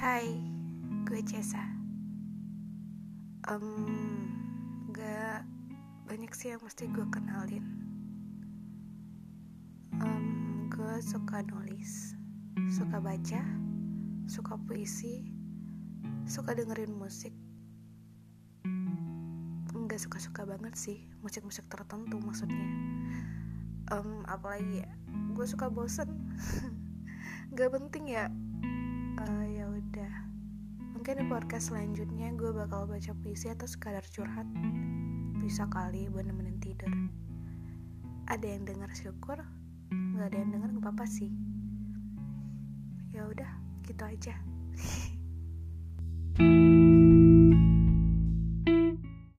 Hai, gue Cesa. Um, gak banyak sih yang mesti gue kenalin. Um, gue suka nulis, suka baca, suka puisi, suka dengerin musik. Gak suka-suka banget sih musik-musik tertentu maksudnya. Um, apalagi ya, gue suka bosen. gak penting ya uh, ya udah. Mungkin di podcast selanjutnya gue bakal baca puisi atau sekadar curhat. Bisa kali buat nemenin tidur. Ada yang dengar syukur. Nggak ada yang dengar nggak apa-apa sih. Ya udah gitu aja